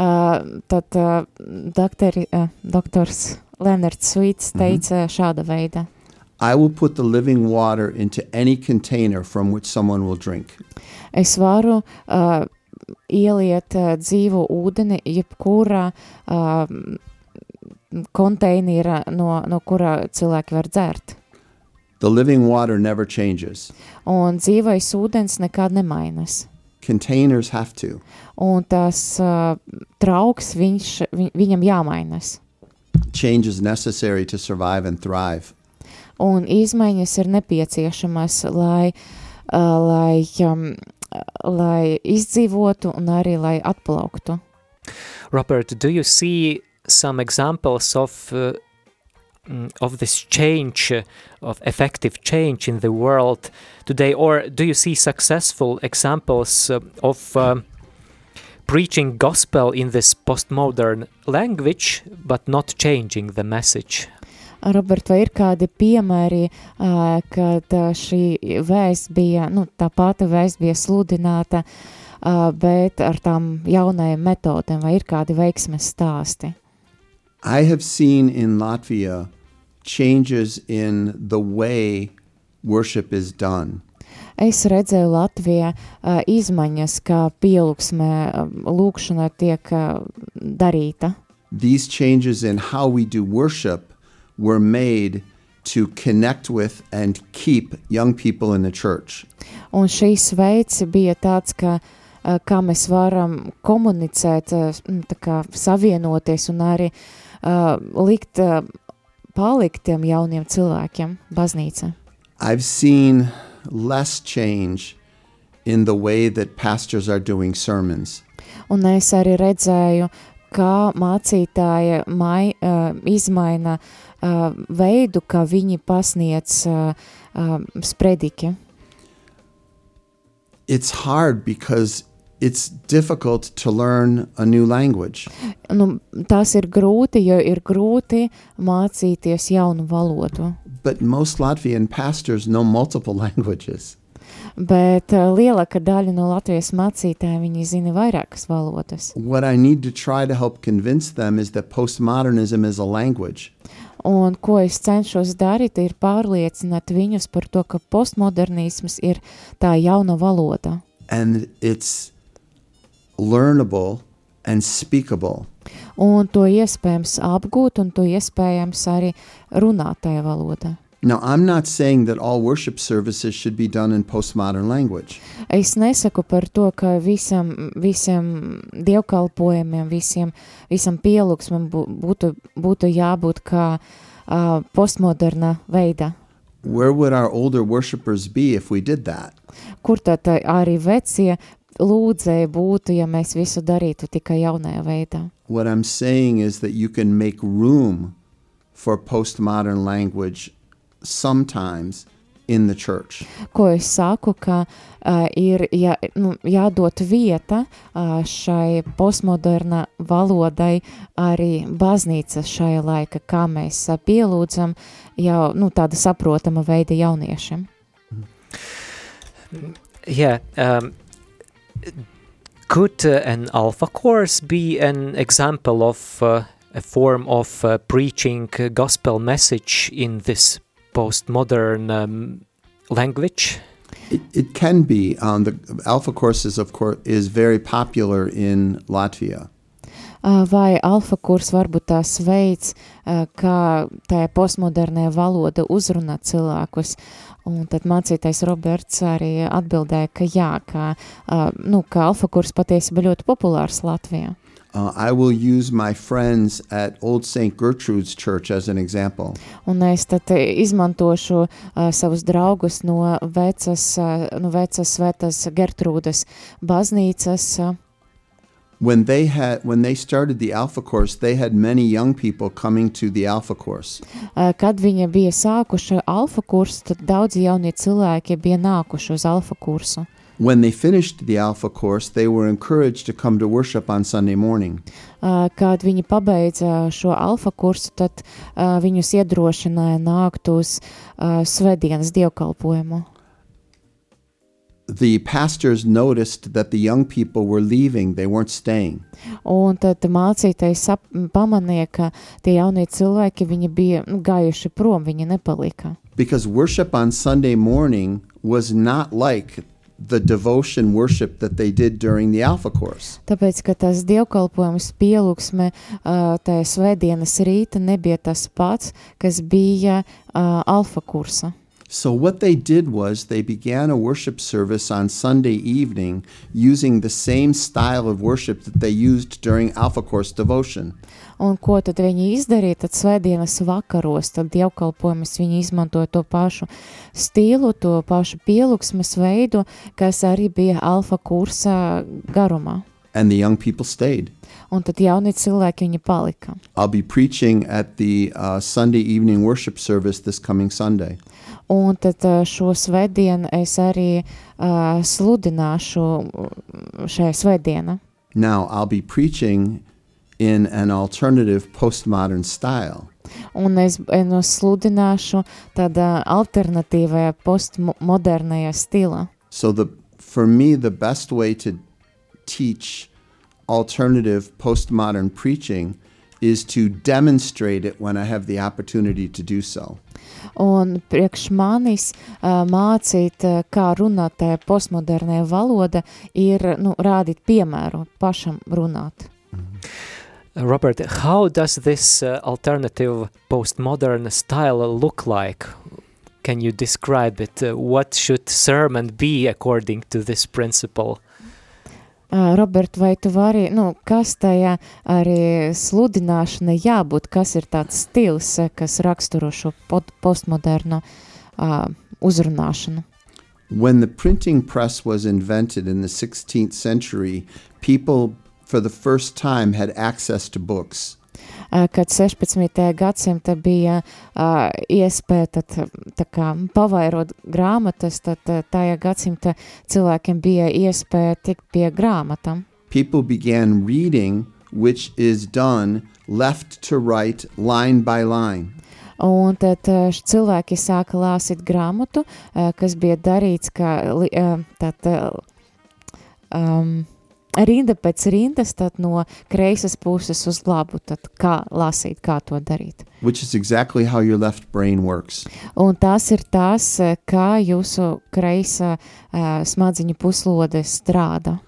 tad uh, doktori, uh, doktors Leonards Svīts teica šāda veida. I will put the living water into any container from which someone will drink. Es varu uh, ieliet uh, dzīvu ūdeni jebkurā uh, konteinīra, no, no kurā cilvēki var dzert. The living water never changes. Un dzīvais ūdens nekad nemainas. Containers have to. Un tas uh, trauks, viņš, vi, viņam jāmainas. Change is necessary to survive and thrive. Un izmaiņas ir nepieciešamas, lai, uh, lai, um, lai izdzīvotu un arī lai atplauktu. Robert, do you see some examples of uh, mm, of this change, uh, of effective change in the world today, or do you see successful examples uh, of um, preaching gospel in this postmodern language, but not changing the message? Robert, vai ir kādi piemēri, kad šī vēsts bija, nu, tā pati vēsts bija sludināta, bet ar tām jaunajām metodēm, vai ir kādi veiksmes stāsti? I have seen in Latvia changes in the way worship is done. Es redzēju Latvijā uh, izmaiņas, kā pielūgsmē uh, lūkšana tiek uh, darīta. These changes in how we do worship were made to connect with and keep young people in the church. Un šīs veids bija tāds, ka uh, kā mēs varam komunicēt, tā kā savienoties un arī uh, likt uh, palikt tiem jauniem cilvēkiem baznīca. I've seen less change in the way that pastors are doing sermons. Un es arī redzēju, kā mācītāja mai, uh, izmaina uh, veidu, kā viņi pasniedz uh, uh, sprediķi. It's hard because it's difficult to learn a new language. Nu, tas ir grūti, jo ir grūti mācīties jaunu valodu. But most Latvian pastors know multiple languages. Bet uh, lielākā daļa no Latvijas mācītājiem viņi zina vairākas valodas. What I need to try to help convince them is that postmodernism is a language. Un ko es cenšos darīt, ir pārliecināt viņus par to, ka postmodernisms ir tā jauna valoda. and it's learnable and speakable. Un to iespējams apgūt, un to iespējams arī runāt tajā valodā. Now, I'm not saying that all worship services should be done in postmodern language. Es nesaku par to, ka visam, visam dievkalpojumiem, visiem, visam pielūgsmam bū- būtu, būtu jābūt kā uh, postmoderna veidā. Where would our older worshipers be if we did that? Kur tad uh, arī vecie lūdzēji būtu, ja mēs visu darītu tikai jaunajā veidā? What I'm saying is that you can make room for postmodern language sometimes in the church. Ko es saku, ka uh, ir jā, nu, jādod vieta uh, šai postmoderna valodai arī baznīcas šajā laika, kā mēs uh, pielūdzam jau nu, tāda saprotama veida jauniešiem. Yeah. Um, could uh, an alpha course be an example of uh, a form of uh, preaching uh, gospel message in this postmodern um, language? It, it can be. Um, the Alpha courses, of course, is very popular in Latvia. Uh, Vai alfa kurs varbūt tās veids, uh, kā tā postmodernā valoda uzrunā cilvēkus. Un tad mācītais Roberts arī atbildēja, ka jā, ka, uh, nu, ka alfa kurs patiesībā ļoti populārs Latvijā. Uh, I will use my friends at Old St. Gertrude's Church as an example. Un es tad izmantošu uh, savus draugus no vecas, uh, no vecas svētas Gertrūdas baznīcas. Uh, When they had when they started the Alpha course, they had many young people coming to the Alpha course. uh, kad viņa bija sākuši alfa kursu, tad daudzi jaunie cilvēki bija nākuši uz alfa kursu. When they finished the Alpha course, they were encouraged to come to worship on Sunday morning. Uh, Kad viņi pabeidza šo alfa kursu, tad uh, viņus iedrošināja nākt uz uh, svētdienas dievkalpojumu. The pastors noticed that the young people were leaving, they weren't staying. Un tad mācītājs sap, pamanīja, ka tie jaunie cilvēki viņi bija nu, gājuši prom, viņi nepalika. Because worship on Sunday morning was not like the devotion worship that they did during the Alpha course. Tāpēc, ka tas dievkalpojums pielūgsme uh, tajā svētdienas rīta nebija tas pats, kas bija uh, alfa kursa. So, what they did was they began a worship service on Sunday evening using the same style of worship that they used during Alpha Course devotion. Un ko tad viņi izdarīja? Tad svētdienas vakaros, tad dievkalpojumus viņi izmantoja to pašu stilu, to pašu pielūgsmes veidu, kas arī bija alfa kursa garumā. And the young people stayed. un tad jaunie cilvēki viņi palika. I'll be preaching at the uh, Sunday evening worship service this coming Sunday. Un tad uh, šo svētdienu es arī uh, sludināšu šajā svētdienā. Now, I'll be preaching in an alternative postmodern style. Un es, es sludināšu tādā alternatīvajā postmodernajā stilā. So, the, for me, the best way to teach alternative postmodern preaching is to demonstrate it when I have the opportunity to do so. Un priekš manis uh, mācīt, uh, kā runāt tajā postmodernajā valoda, ir nu, rādīt piemēru, pašam runāt. Robert, how does this uh, alternative postmodern style look like? Can you describe it? Uh, what should sermon be according to this principle? Uh, Robert, vai tu vari, nu, kas tajā arī sludināšana jābūt, kas ir tāds stils, kas raksturo šo postmodernu uh, uzrunāšanu? When the printing press was invented in the 16th century, people for the first time had access to books. Kad 16. gadsimta bija uh, iespēja tad, tā kā, pavairot grāmatas, tad tajā gadsimta cilvēkiem bija iespēja tikt pie grāmatām. People began reading, which is done left to right, line by line. Un tad cilvēki sāka lāsīt grāmatu, kas bija darīts kā tad, um, rinda pēc rindas, tad no kreisas puses uz labu, tad kā lasīt, kā to darīt. Which is exactly how your left brain works. Un tas ir tas, kā jūsu kreisa uh, smadziņu puslode strādā.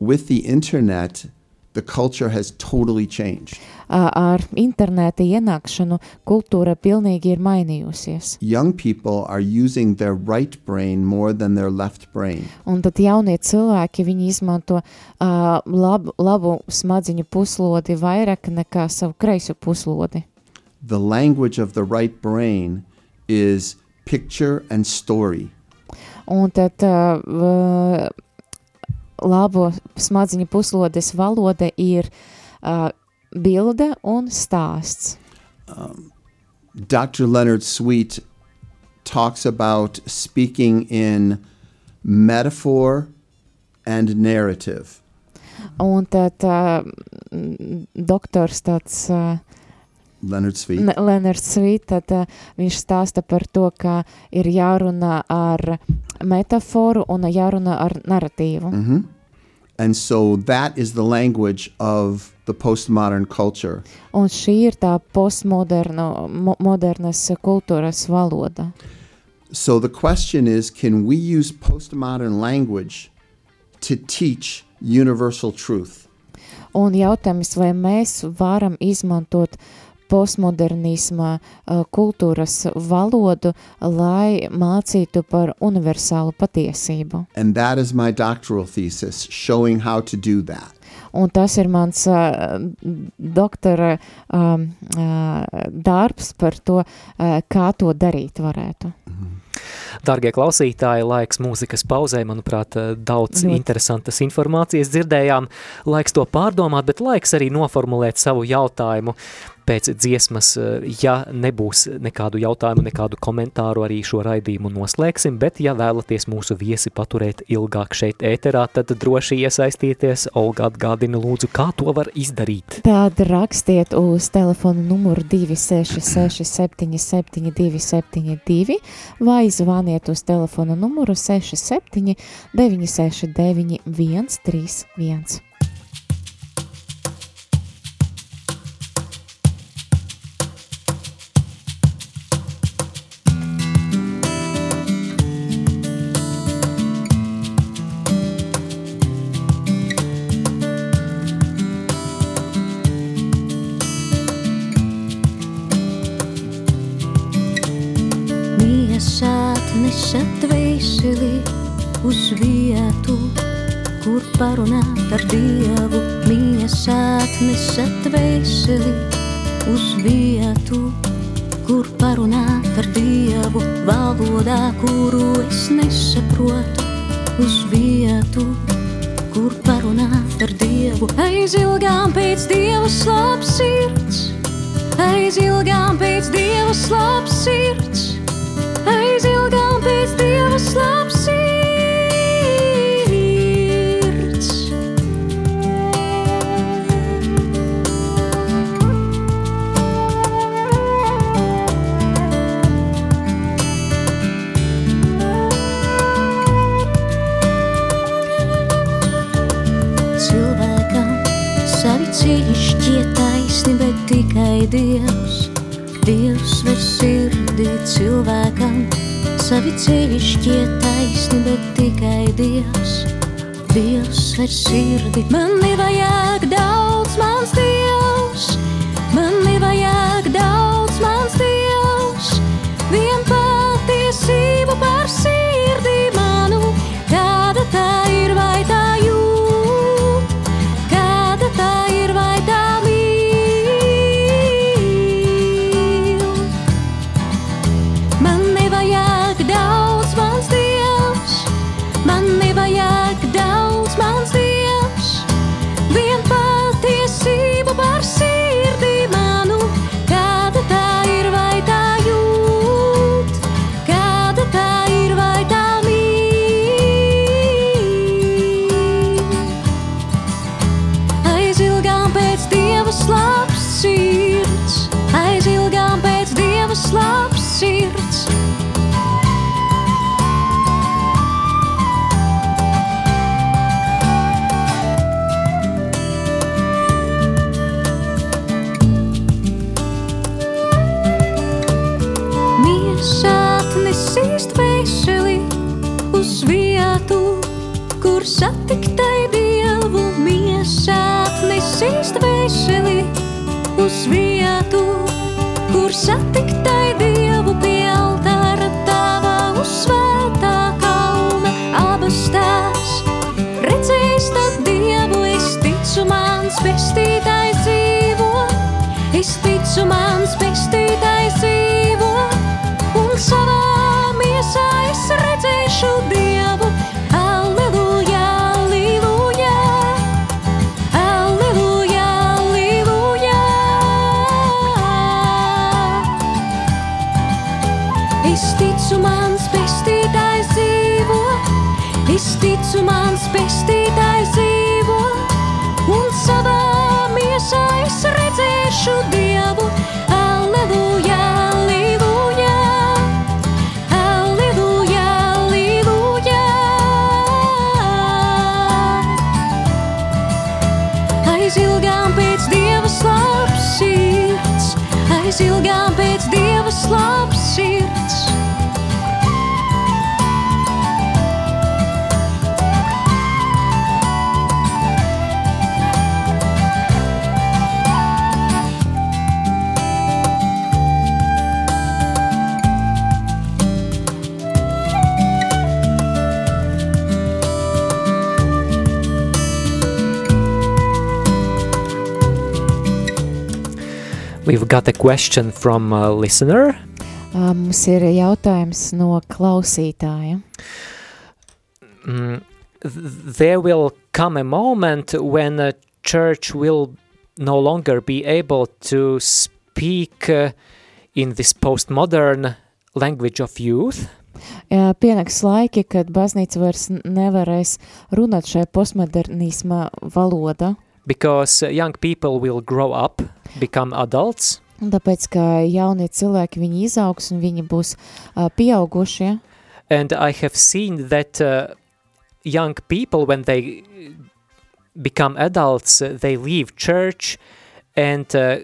With the internet, the culture has totally changed. Ar interneta ienākšanu kultūra pilnīgi ir mainījusies. Young people are using their right brain more than their left brain. Un tad jaunie cilvēki, viņi izmanto uh, labu, labu smadziņu puslodi vairāk nekā savu kreiso puslodi. The language of the right brain is picture and story. Un tad uh, labo smadziņu puslodes valoda ir uh, bilde un stāsts. Um, Dr. Leonard Sweet talks about speaking in metaphor and narrative. Un tad uh, doktors tāds uh, Leonard Sweet. Leonard Sweet, tad uh, viņš stāsta par to, ka ir jārunā ar metaforu un jārunā ar narratīvu. Mm -hmm. And so that is the language of the postmodern culture. Un šī ir tā postmoderna mo, modernas kultūras valoda. So the question is can we use postmodern language to teach universal truth? Un jautājums, vai mēs varam izmantot postmodernisma uh, kultūras valodu, lai mācītu par universālu patiesību. And that is my doctoral thesis, showing how to do that. Un tas ir mans uh, doktora um, uh, darbs par to, uh, kā to darīt varētu. Mm -hmm. Dargie klausītāji, laiks mūzikas pauzē, manuprāt, daudz Ļoti. interesantas informācijas dzirdējām. Laiks to pārdomāt, bet laiks arī noformulēt savu jautājumu pēc dziesmas, eh, ja nebūs nekādu jautājumu, nekādu komentāru, arī šo raidījumu noslēgsim, bet ja vēlaties mūsu viesi paturēt ilgāk šeit ēterā, tad droši iesaistīties. Olga atgādina lūdzu, kā to var izdarīt. Tad rakstiet uz telefonu numuru 266 77 272 vai zvaniet uz telefonu numuru 67 969 131. Parunāt ar Dievu, miesāt nesat vēseli uz vietu, kur parunāt ar Dievu, valodā, kuru es nesaprotu, uz vietu, kur parunāt ar dievu, aizilgām pēc dieva slāpes sirds. Aizilgām pēc dieva slāpes pēc dieva savi ceļi šķiet taisni, bet tikai Dievs. Dievs ver sirdī cilvēkam, savi ceļi šķiet taisni, bet tikai Dievs. Dievs ver sirdī, man nevajag daudz, mans Dievs, satiktai dievu pie altāra tava uz svētā kalna abas tās. Redzējis tad dievu, es ticu mans pestītājs dzīvo, es ticu mans We've got a question from a listener. Ā, Mums ir jautājums no klausītāja. Mm, th- there will come a moment when a church will no longer be able to speak uh, in this postmodern language of youth. Jā, Pienāks laiki, kad baznīca vairs nevarēs runāt šajā postmodernisma valodā, because uh, young people will grow up, become adults, tāpēc, ka jaunie cilvēki viņi izaugs un viņi būs uh, pieaugušie. and I have seen that uh, young people, when they become adults, uh, they leave church and uh,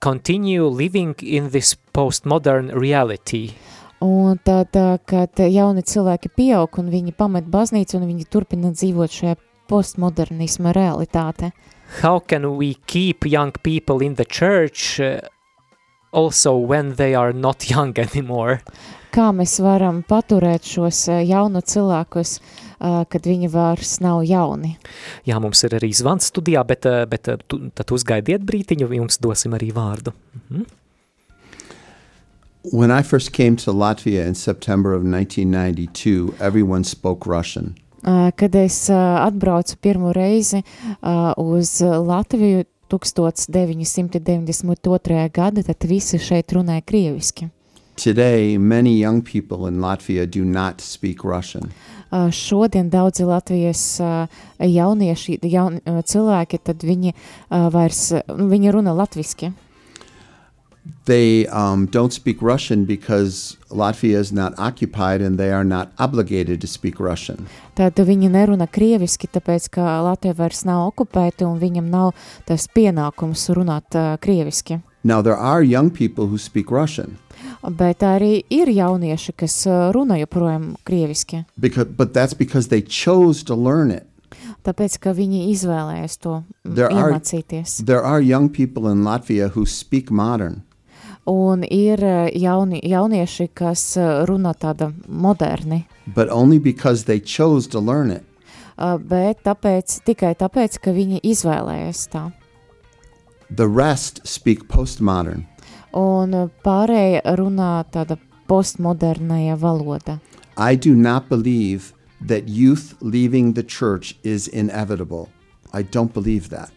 continue living in this postmodern reality. Un tad, kad jauni cilvēki pieaug un viņi pamet baznīcu un viņi turpina dzīvot šajā postmodernisma realitāte. How can we keep young people in the church uh, also when they are not young anymore? Kā mēs varam paturēt šos ā, jaunu cilvēkus, ā, kad viņi vairs nav jauni? Jā, mums ir arī zvans studijā, bet, uh, bet uh, tu, tad uzgaidiet brītiņu, jums dosim arī vārdu. Mhm. When I first came to Latvia in September of 1992, everyone spoke Russian. Uh, Kad es uh, atbraucu pirmo reizi uh, uz Latviju 1992. gada, tad visi šeit runāja krieviski. Today, many young people in Latvia do not speak Russian. Uh, Šodien daudzi Latvijas uh, jaunieši, jaun, cilvēki, tad viņi uh, vairs, viņi runa latviski. They um, don't speak Russian because Latvia is not occupied and they are not obligated to speak Russian. Tad viņi nerunā krieviski, tāpēc, ka Latvija vairs nav okupēta un viņam nav tas pienākums runāt uh, krieviski. Now, there are young people who speak Russian, Bet arī ir jaunieši, kas uh, runā joprojām krieviski, because, but that's because they chose to learn it. tāpēc, ka viņi izvēlējās to mm, There are- iemācīties. There are young people in Latvia who speak modern, Un ir uh, jauni, jaunieši, kas uh, runā tāda moderni, but only because they chose to learn it. uh, bet tāpēc, tikai tāpēc, ka viņi izvēlējās tā. The rest speak postmodern. Un uh, pārējie runā tāda postmodernāja valoda. I do not believe that youth leaving the church is inevitable. I don't believe that.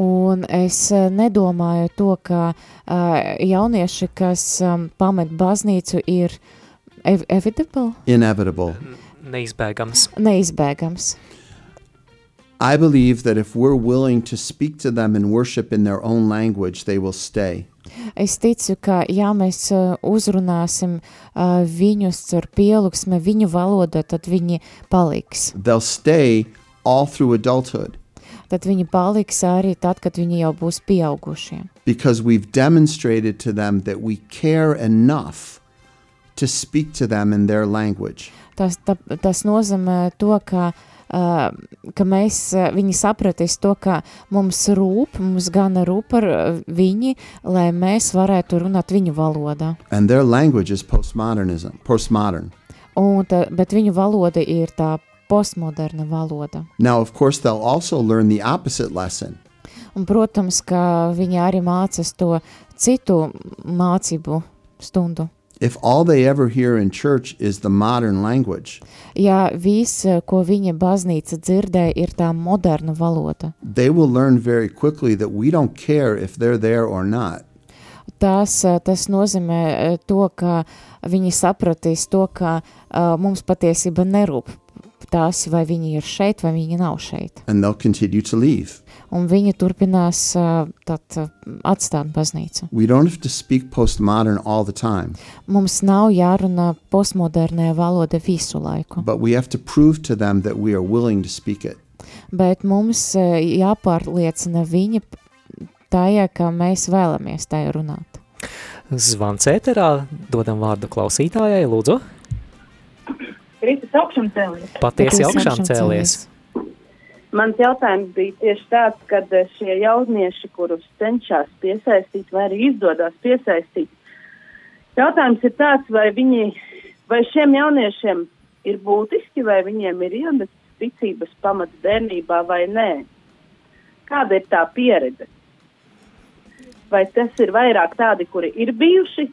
Un es uh, nedomāju to, ka uh, jaunieši, kas um, pamet baznīcu, ir ev evitable, Inevitable. Neizbēgams. neizbēgams. I believe that if we're willing to speak to them and worship in their own language, they will stay. Es ticu, ka ja mēs uh, uzrunāsim uh, viņus ar pielūgsmi viņu valodā, tad viņi paliks. They'll stay all through adulthood Tad viņi paliks arī tad, kad viņi jau būs pieaugušie. because we've demonstrated to them that we care enough to speak to them in their language. Tas, ta, tas nozīmē to, ka, uh, ka mēs, uh, viņi sapratīs to, ka mums rūp, mums gan rūp par viņi, lai mēs varētu runāt viņu valodā. And their language is postmodernism, postmodern. Un ta, bet viņu valoda ir tā postmoderna valoda. Now, of course, they'll also learn the opposite lesson Un, protams, ka viņi arī mācās to citu mācību stundu. if all they ever hear in church is the modern language, Ja viss, ko viņa baznīca dzirdē, ir tā moderna valoda, they will learn very quickly that we don't care if they're there or not. tas, uh, tas nozīmē uh, to, ka viņi sapratīs to, ka uh, mums patiesība nerūp tās, vai viņi ir šeit, vai viņi nav šeit. And they'll continue to leave. Un viņi turpinās tad, atstāt baznīcu. We don't have to speak postmodern all the time, Mums nav jārunā postmodernē valoda visu laiku, but we have to prove to them that we are willing to speak it. bet mums jāpārliecina viņi tajā, ka mēs vēlamies tajā runāt. Zvans ēterā, dodam vārdu klausītājai, lūdzu. Augšām cēlies. Patiesi augšām cēlies. Mans jautājums bija tieši tāds, ka šie jaunieši, kurus cenšas piesaistīt, vai arī izdodas piesaistīt, jautājums ir tāds, vai, viņi, vai šiem jauniešiem ir būtiski, vai viņiem ir iemests ticības pamats bērnībā vai nē. Kāda ir tā pieredze? Vai tas ir vairāk tādi, kuri ir bijuši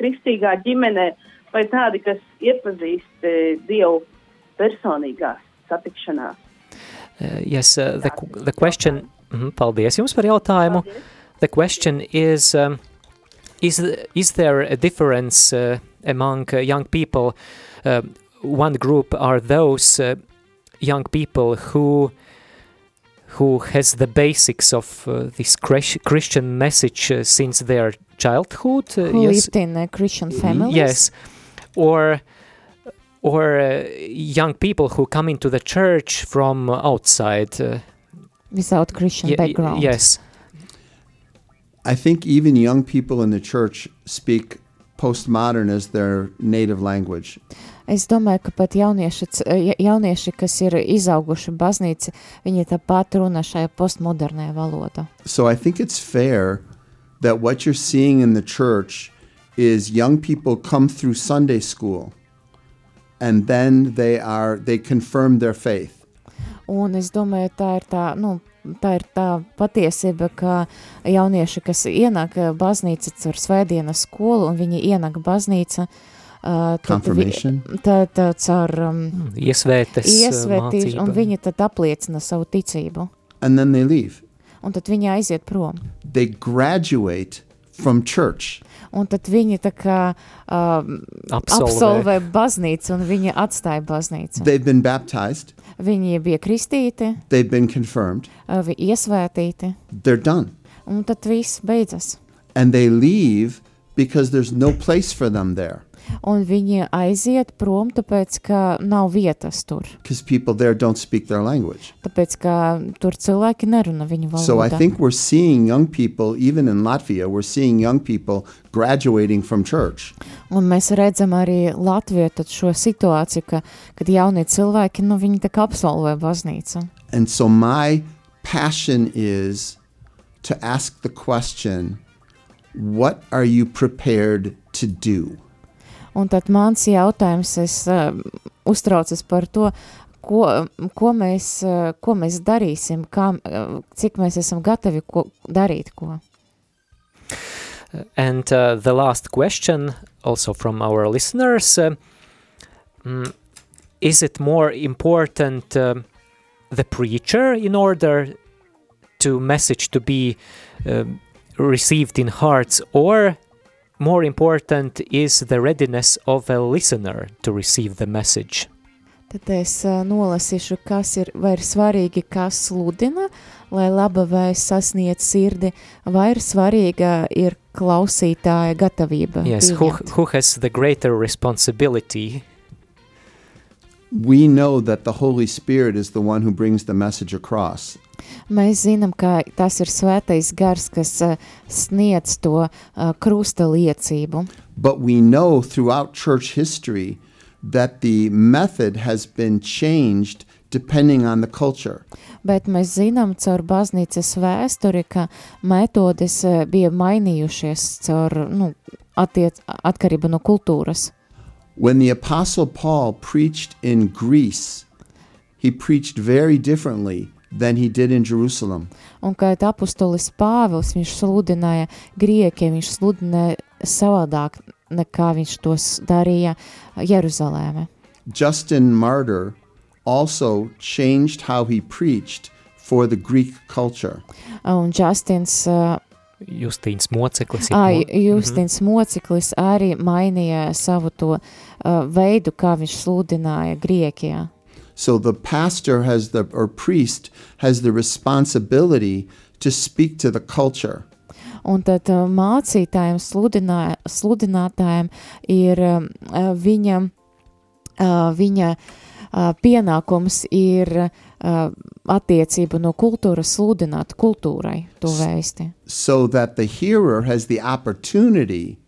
kristīgā ģimenē, vai tādi, kas iepazīst e, Dievu personīgās satikšanās? Uh, yes, uh, the, qu- the question, mhm, paldies jums par jautājumu. The question is, um, is, th- is there a difference uh, among uh, young people? Uh, one group are those uh, young people who who has the basics of uh, this Chris- Christian message uh, since their childhood. uh, Who yes, lived in uh, Christian families? Yes, or or uh, young people who come into the church from outside. Uh, Without Christian ye- y- background. Yes, I think even young people in the church speak postmodern as their native language. Es domāju, ka pat jaunieši, c- ja- jaunieši kas ir izauguši baznīca, viņi tāpat runā šajā postmodernajā valodā. So I think it's fair that what you're seeing in the church is young people come through Sunday school and then they are they confirm their faith. Un es domāju, tā ir tā, nu, tā ir tā patiesība, ka jaunieši, kas ienāk baznīca caur svētdienas skolu un viņi ienāk baznīca, uh, tad, tad, tad caur um, Iesvētes uh, iesvētīšu, un viņi tad apliecina savu ticību. And then they leave. Un tad viņi aiziet prom. They graduate from church. Un tad viņi tā kā um, Absolvē. absolvē baznīcu, un viņi atstāja baznīcu. They've been baptized, Viņi bija kristīti, they've been confirmed, uh, vi- iesvētīti, they're done. un tad viss beidzas. And they leave because there's no place for them there. Un viņi aiziet prom, tāpēc, ka nav vietas tur. Because people there don't speak their language. Tāpēc, ka tur cilvēki nerunā viņu valodā. So I think we're seeing young people, even in Latvia, we're seeing young people graduating from church. Un mēs redzam arī Latvijā tad šo situāciju, ka, kad jaunie cilvēki, nu, viņi tā kā absolvē baznīcu. And so my passion is to ask the question what are you prepared to do? Un tad mans jautājums, es uh, uztraucos par to, ko, ko, mēs, uh, ko mēs darīsim, kā, uh, cik mēs esam gatavi ko, darīt ko. And uh, the last question, also from our listeners, uh, mm, is it more important um the preacher in order to message to be um, received in hearts, or more important is the readiness of a listener to receive the message? Tad es uh, nolasīšu, kas ir, vai ir svarīgi, kas sludina, lai laba vēsts sasniedz sirdi, vai ir svarīga ir klausītāja gatavība. Yes, who, pieņemt. who has the greater responsibility We know that the Holy Spirit is the one who brings the message across. Mēs zinām, ka tas ir svētais gars, kas uh, sniedz to uh, krusta liecību. But we know throughout church history that the method has been changed depending on the culture. Bet mēs zinām caur baznīcas vēsturi, ka metodes uh, bija mainījušies caur nu, attiec, atkarību no kultūras. When the Apostle Paul preached in Greece, he preached very differently than he did in Jerusalem. Un kad apustulis Pāvils, viņš sludināja griekiem, viņš sludināja savādāk nekā viņš tos darīja Jeruzalēmē. Justin Martyr also changed how he preached for the Greek culture. Un Justins, uh, Justīns Moceklis. ai, mo- Justins Mociklis arī mainīja savu to uh, veidu, kā viņš sludināja Grieķijā. So the pastor has the or priest has the responsibility to speak to the culture. Un tad uh, mācītājiem, sludinā, sludinātājiem ir um, uh, viņa, uh, viņa uh, pienākums ir uh, attiecību no kultūras sludināt kultūrai to vēsti. so that the hearer has the opportunity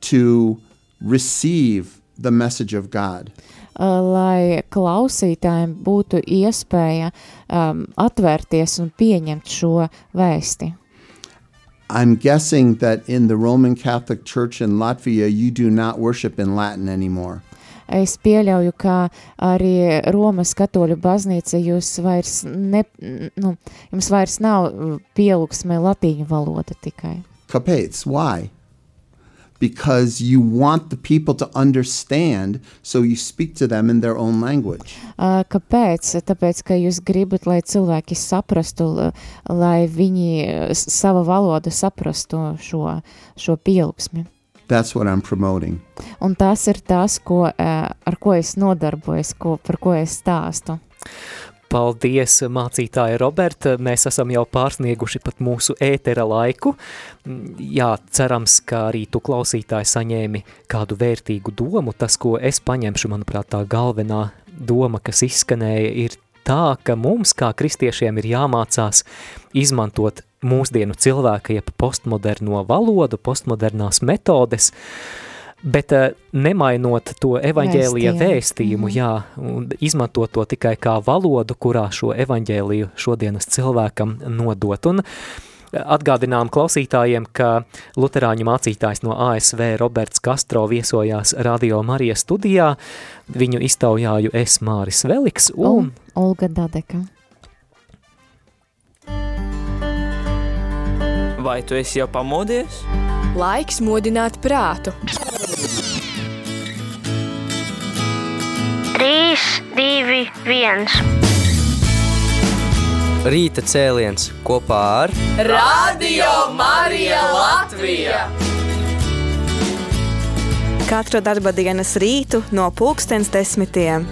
to receive the message of God. Uh, lai klausītājiem būtu iespēja um, atvērties un pieņemt šo vēsti. I'm guessing that in the Roman Catholic Church in Latvia, you do not worship in Latin anymore. Es pieļauju, ka arī Romas katoļu baznīca jūs vairs ne, nu, jums vairs nav uh, pielūgsme latīņu valoda tikai. Kāpēc? Why? Because you want the people to understand, so you speak to them in their own language. Uh, Kāpēc? Tāpēc, ka jūs gribat, lai cilvēki saprastu, la- lai viņi uh, s- sava valoda saprastu šo, šo pielūgsmi. That's what I'm promoting. Un tas ir tas, ko, uh, ar ko es nodarbojos, ko, par ko es stāstu. Paldies, mācītāja Roberta. Mēs esam jau pārsnieguši pat mūsu ētera laiku. Jā, cerams, ka arī tu klausītāji saņēmi kādu vērtīgu domu. Tas, ko es paņemšu, manuprāt, tā galvenā doma, kas izskanēja, ir tā, ka mums, kā kristiešiem, ir jāmācās izmantot mūsdienu cilvēka, jeb postmoderno valodu, postmodernās metodes, bet uh, nemainot to evaņģēlija Vēstījumu. mm. jā, un izmantot to tikai kā valodu, kurā šo evaņģēliju šodienas cilvēkam nodot. Un atgādinām klausītājiem, ka luterāņu mācītājs no ASV Roberts Kastro viesojās Radio Marijas studijā, viņu iztaujāju es Māris Veliks un... Un Olga Dadeka. Vai tu esi jau pamodies? Laiks modināt prātu. 3, 2, 1. Rīta cēliens kopā ar Radio Marija Latvija! Katru darba dienas rītu no pulkstens desmitiem.